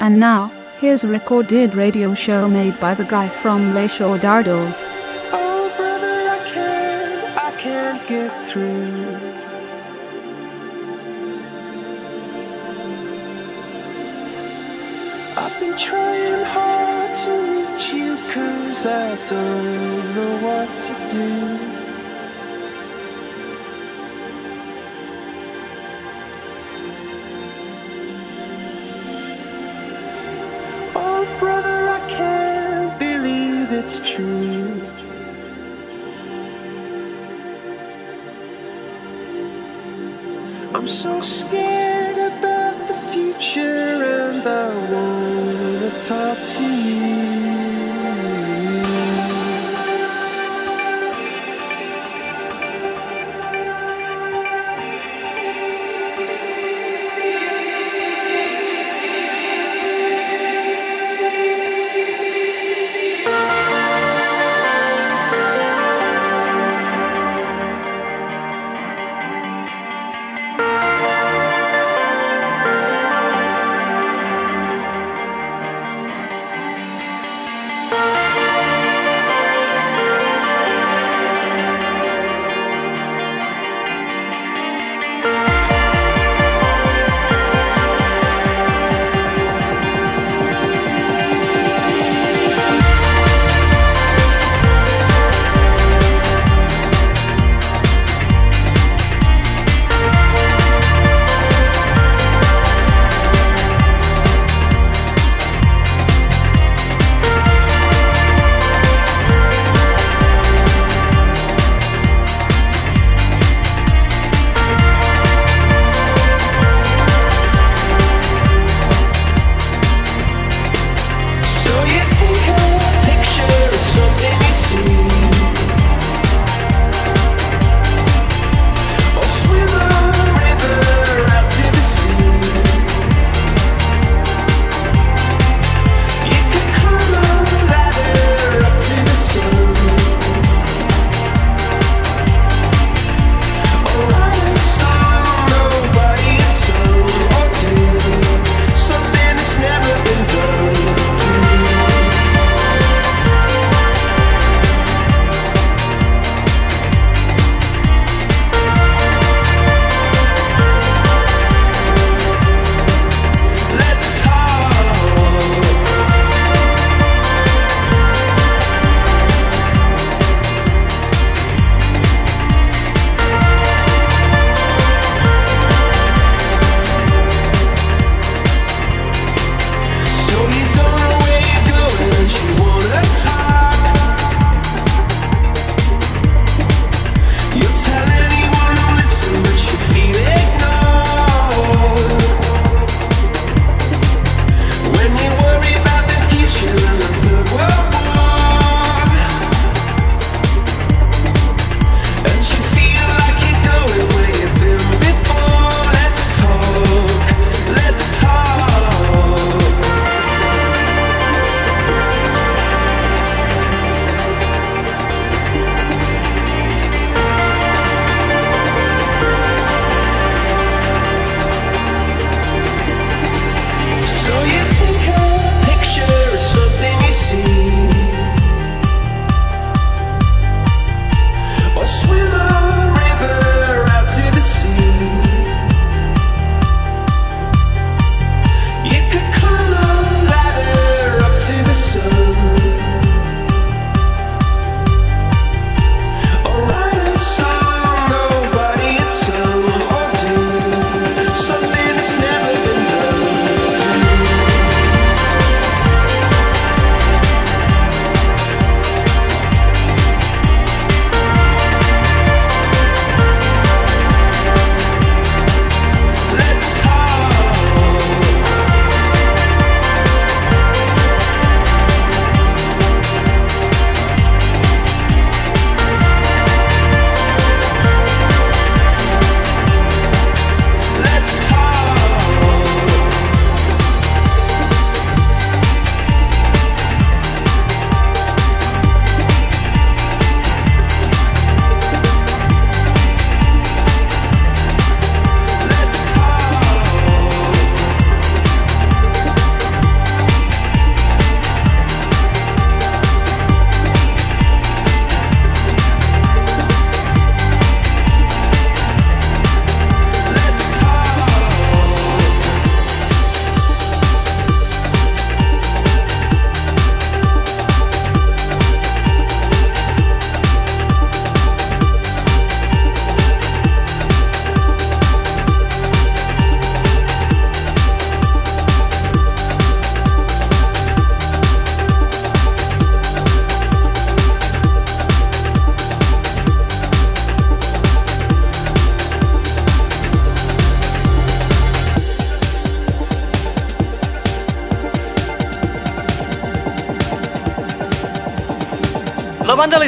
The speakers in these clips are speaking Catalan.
And now, here's a recorded radio show made by the guy from Les d'Ardeux. Oh, brother, I can't, I can't get through. I've been trying hard to reach you, cause I don't know what to do. It's true. I'm so scared about the future, and I wanna talk to you.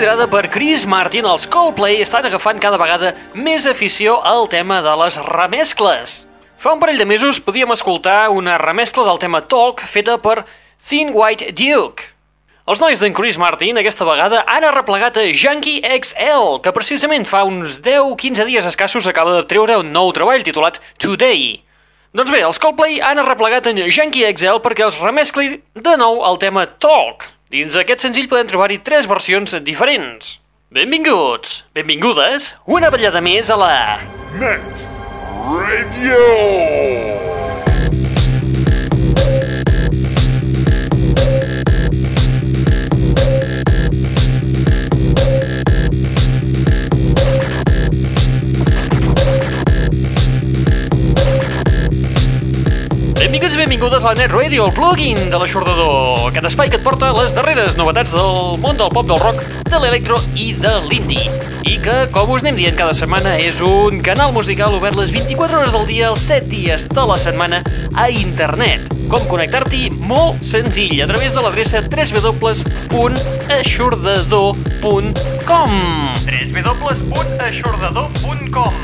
Liderada per Chris Martin, els Coldplay, estan agafant cada vegada més afició al tema de les remescles. Fa un parell de mesos podíem escoltar una remescla del tema Talk feta per Thin White Duke. Els nois d'en Chris Martin aquesta vegada han arreplegat a Junkie XL, que precisament fa uns 10-15 dies escassos acaba de treure un nou treball titulat Today. Doncs bé, els Coldplay han arreplegat en Junkie XL perquè els remescli de nou el tema Talk. Dins aquest senzill podem trobar-hi tres versions diferents. Benvinguts, benvingudes, una ballada més a la... Net Radio! Benvinguts i benvingudes a la Net Radio, el plugin de l'aixordador, aquest espai que et porta les darreres novetats del món del pop, del rock, de l'electro i de l'indie. I que, com us anem dient cada setmana, és un canal musical obert les 24 hores del dia, els 7 dies de la setmana, a internet. Com connectar-t'hi? Molt senzill, a través de l'adreça www.aixordador.com www.aixordador.com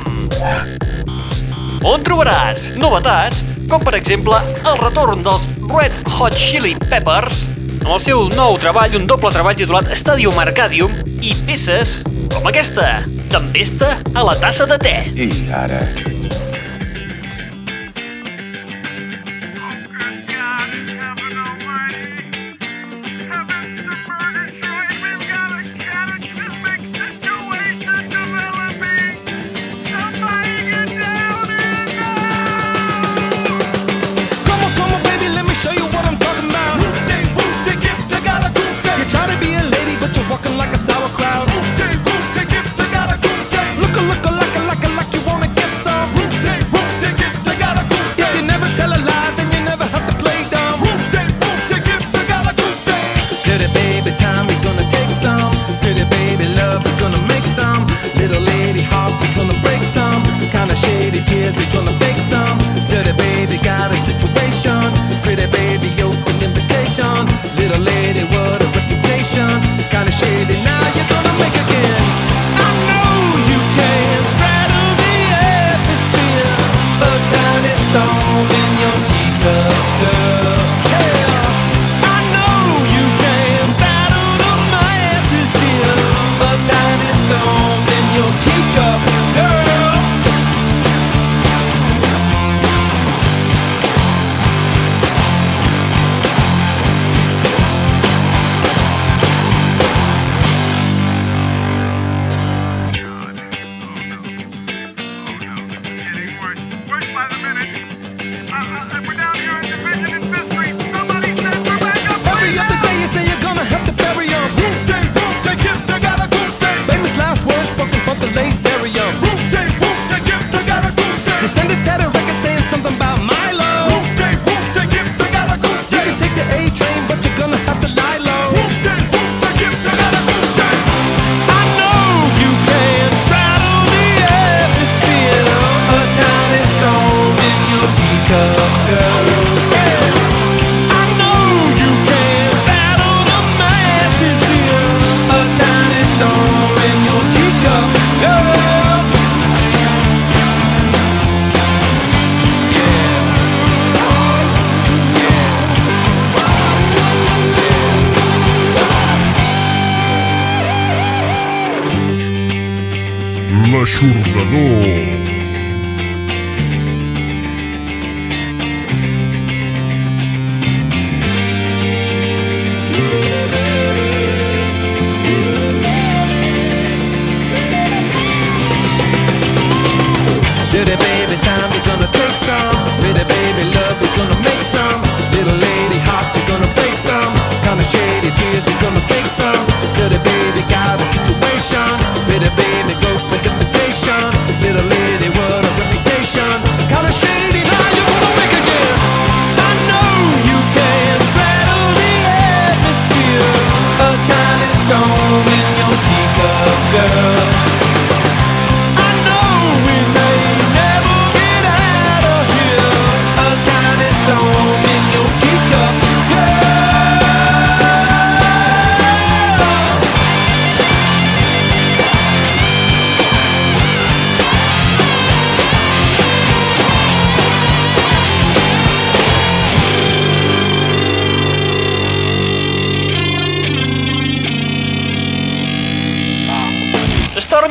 on trobaràs novetats com per exemple el retorn dels Red Hot Chili Peppers amb el seu nou treball, un doble treball titulat Stadium Arcadium i peces com aquesta, Tempesta a la tassa de te. I ara...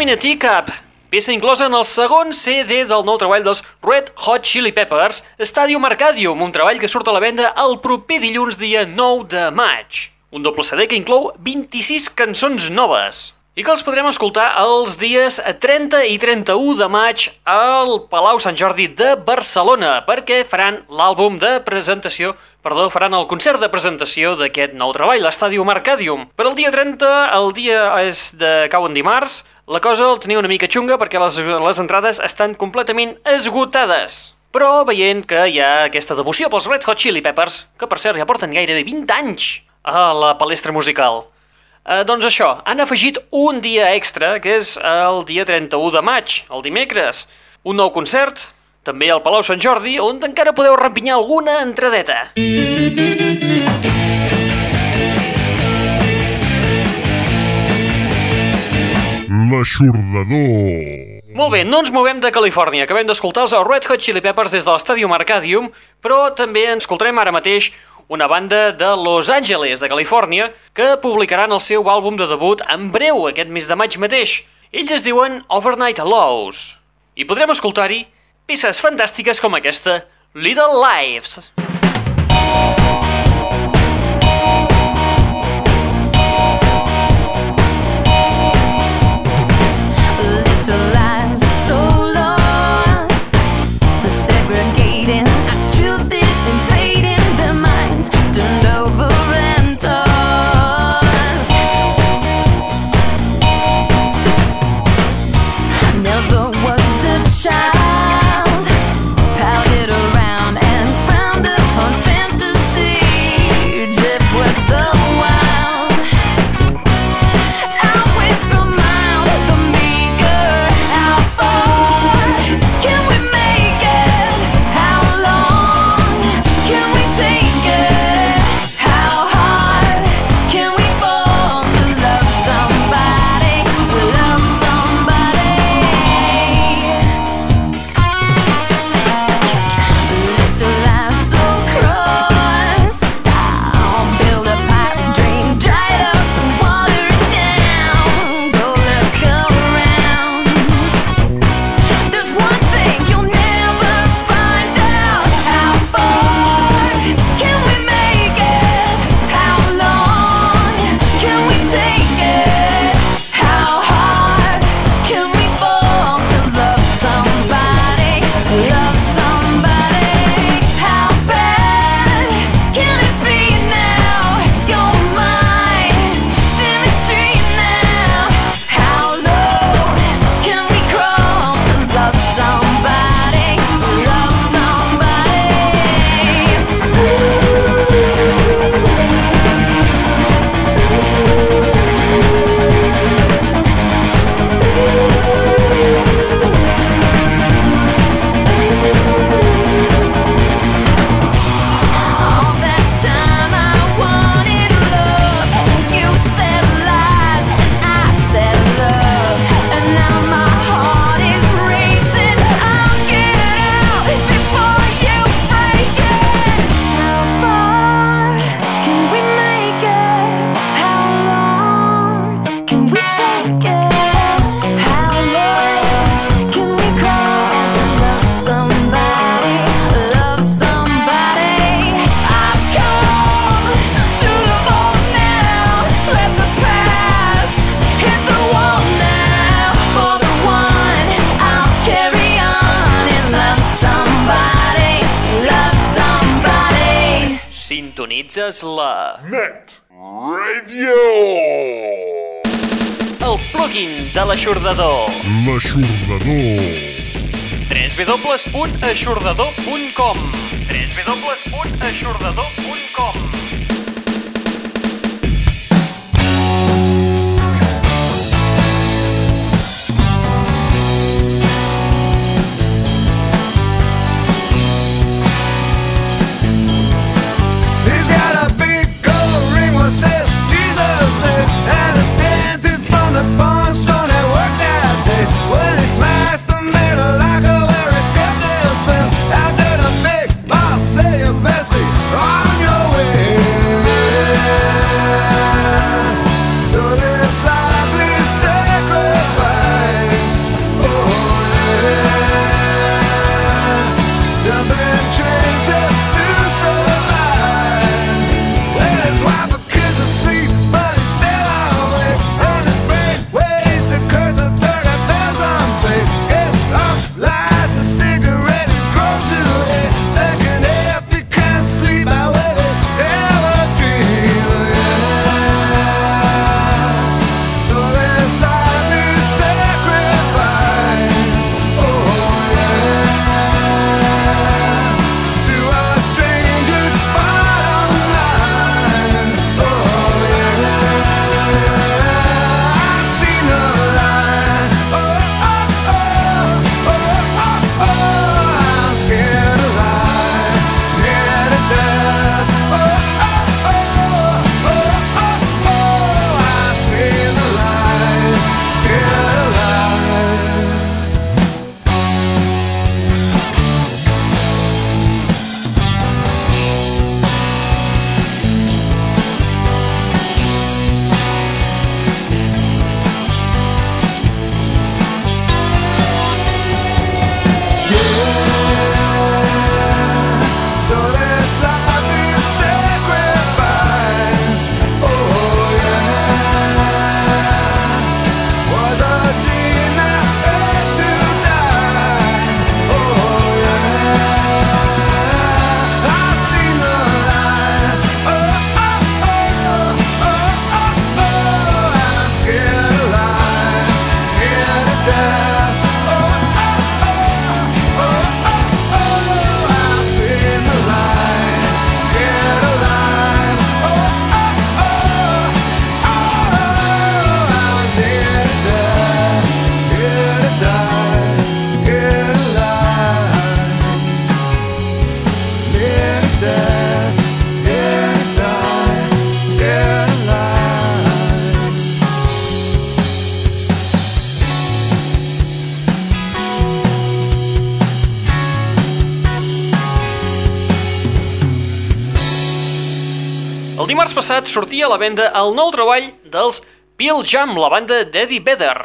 a Teacup, peça inclosa en el segon CD del nou treball dels Red Hot Chili Peppers, Stadium Arcadium, un treball que surt a la venda el proper dilluns dia 9 de maig. Un doble CD que inclou 26 cançons noves i que els podrem escoltar els dies 30 i 31 de maig al Palau Sant Jordi de Barcelona perquè faran l'àlbum de presentació, perdó, faran el concert de presentació d'aquest nou treball, l'Estadium Arcadium. Per al dia 30, el dia és de cau en dimarts, la cosa el tenia una mica xunga perquè les, les entrades estan completament esgotades. Però veient que hi ha aquesta devoció pels Red Hot Chili Peppers, que per cert ja porten gairebé 20 anys a la palestra musical, Eh, doncs això, han afegit un dia extra, que és el dia 31 de maig, el dimecres. Un nou concert, també al Palau Sant Jordi, on encara podeu rempinyar alguna entradeta. L'aixordador. Molt bé, no ens movem de Califòrnia. Acabem d'escoltar els Red Hot Chili Peppers des de l'Estadium Arcadium, però també ens escoltarem ara mateix una banda de Los Angeles, de Califòrnia, que publicaran el seu àlbum de debut en breu, aquest mes de maig mateix. Ells es diuen Overnight Lows. I podrem escoltar-hi peces fantàstiques com aquesta, Little Lives. Little Sintonitzes la... Net Radio. el plugin de l'aixordador. L'aixordador. www.aixordador.com www.aixordador.com dimarts passat sortia a la venda el nou treball dels Peel Jam, la banda d'Eddie Vedder.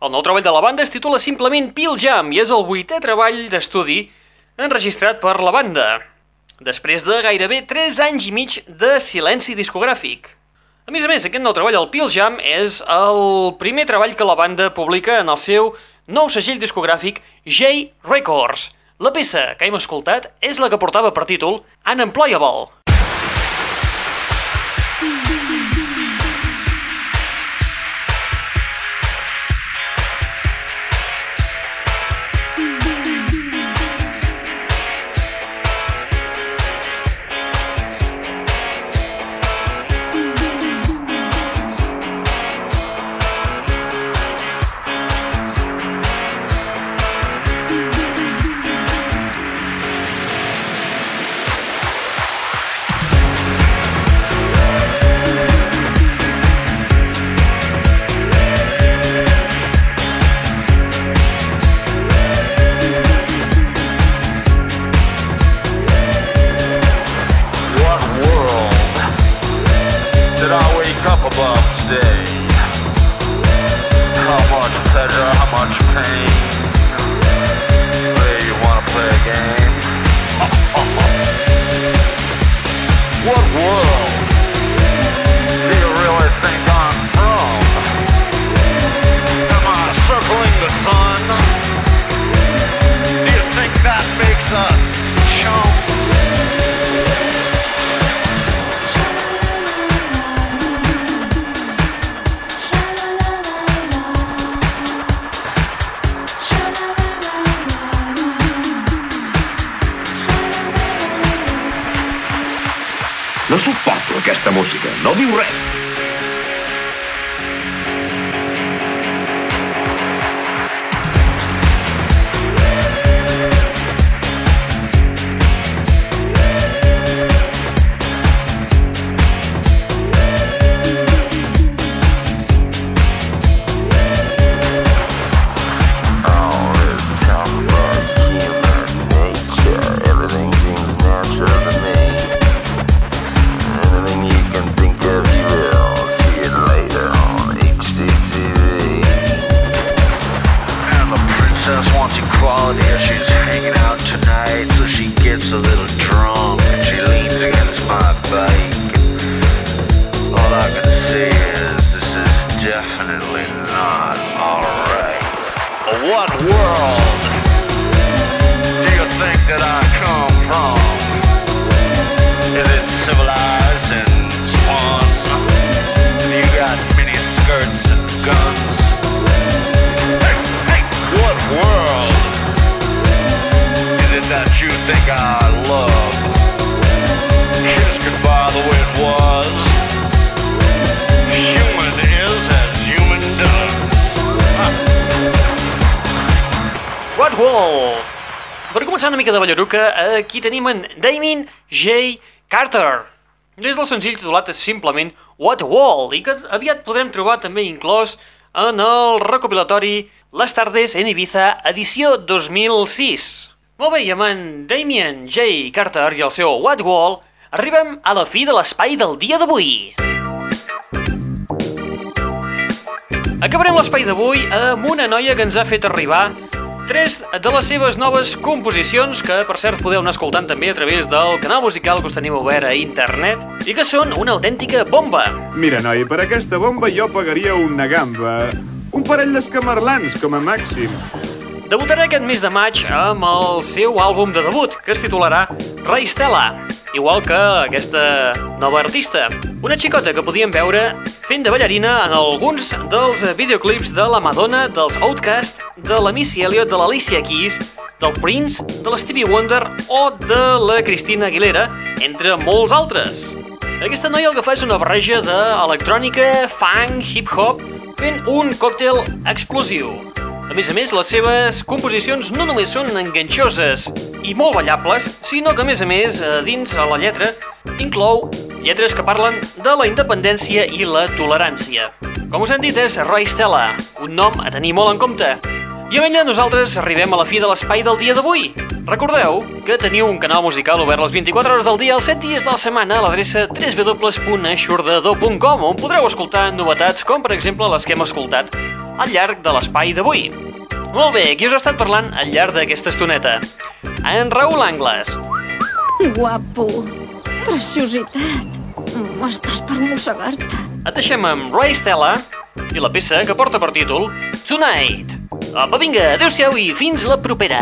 El nou treball de la banda es titula simplement Peel Jam i és el vuitè treball d'estudi enregistrat per la banda, després de gairebé 3 anys i mig de silenci discogràfic. A més a més, aquest nou treball, el Peel Jam, és el primer treball que la banda publica en el seu nou segell discogràfic J Records. La peça que hem escoltat és la que portava per títol Unemployable. What Wall! Per començar una mica de ballaruca, aquí tenim en Damien J. Carter. Des del senzill titulat simplement What Wall i que aviat podrem trobar també inclòs en el recopilatori Les tardes en Ibiza, edició 2006. Molt bé, i amb en Damien J. Carter i el seu What Wall arribem a la fi de l'espai del dia d'avui. Acabarem l'espai d'avui amb una noia que ens ha fet arribar tres de les seves noves composicions que, per cert, podeu anar escoltant també a través del canal musical que us tenim obert a internet i que són una autèntica bomba. Mira, noi, per aquesta bomba jo pagaria una gamba. Un parell d'escamarlans, com a màxim. Debutarà aquest mes de maig amb el seu àlbum de debut, que es titularà Raistela, igual que aquesta nova artista. Una xicota que podíem veure fent de ballarina en alguns dels videoclips de la Madonna, dels Outcast, de la Missy Elliott, de l'Alicia Keys, del Prince, de l'Stevie Wonder o de la Cristina Aguilera, entre molts altres. Aquesta noia el que fa és una barreja d'electrònica, funk, hip-hop, fent un còctel explosiu. A més a més, les seves composicions no només són enganxoses i molt ballables, sinó que, a més a més, a dins a la lletra, inclou lletres que parlen de la independència i la tolerància. Com us hem dit, és Roy Stella, un nom a tenir molt en compte. I avui nosaltres arribem a la fi de l'espai del dia d'avui. Recordeu que teniu un canal musical obert les 24 hores del dia els 7 dies de la setmana a l'adreça www.aixordador.com on podreu escoltar novetats com per exemple les que hem escoltat al llarg de l'espai d'avui. Molt bé, qui us ha estat parlant al llarg d'aquesta estoneta? En Raül Angles. Guapo. Preciositat. m'estàs per mossegar-te. Et deixem amb Ray Stella i la peça que porta per títol Tonight. Apa, vinga, adeu-siau i fins la propera!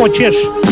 pociesz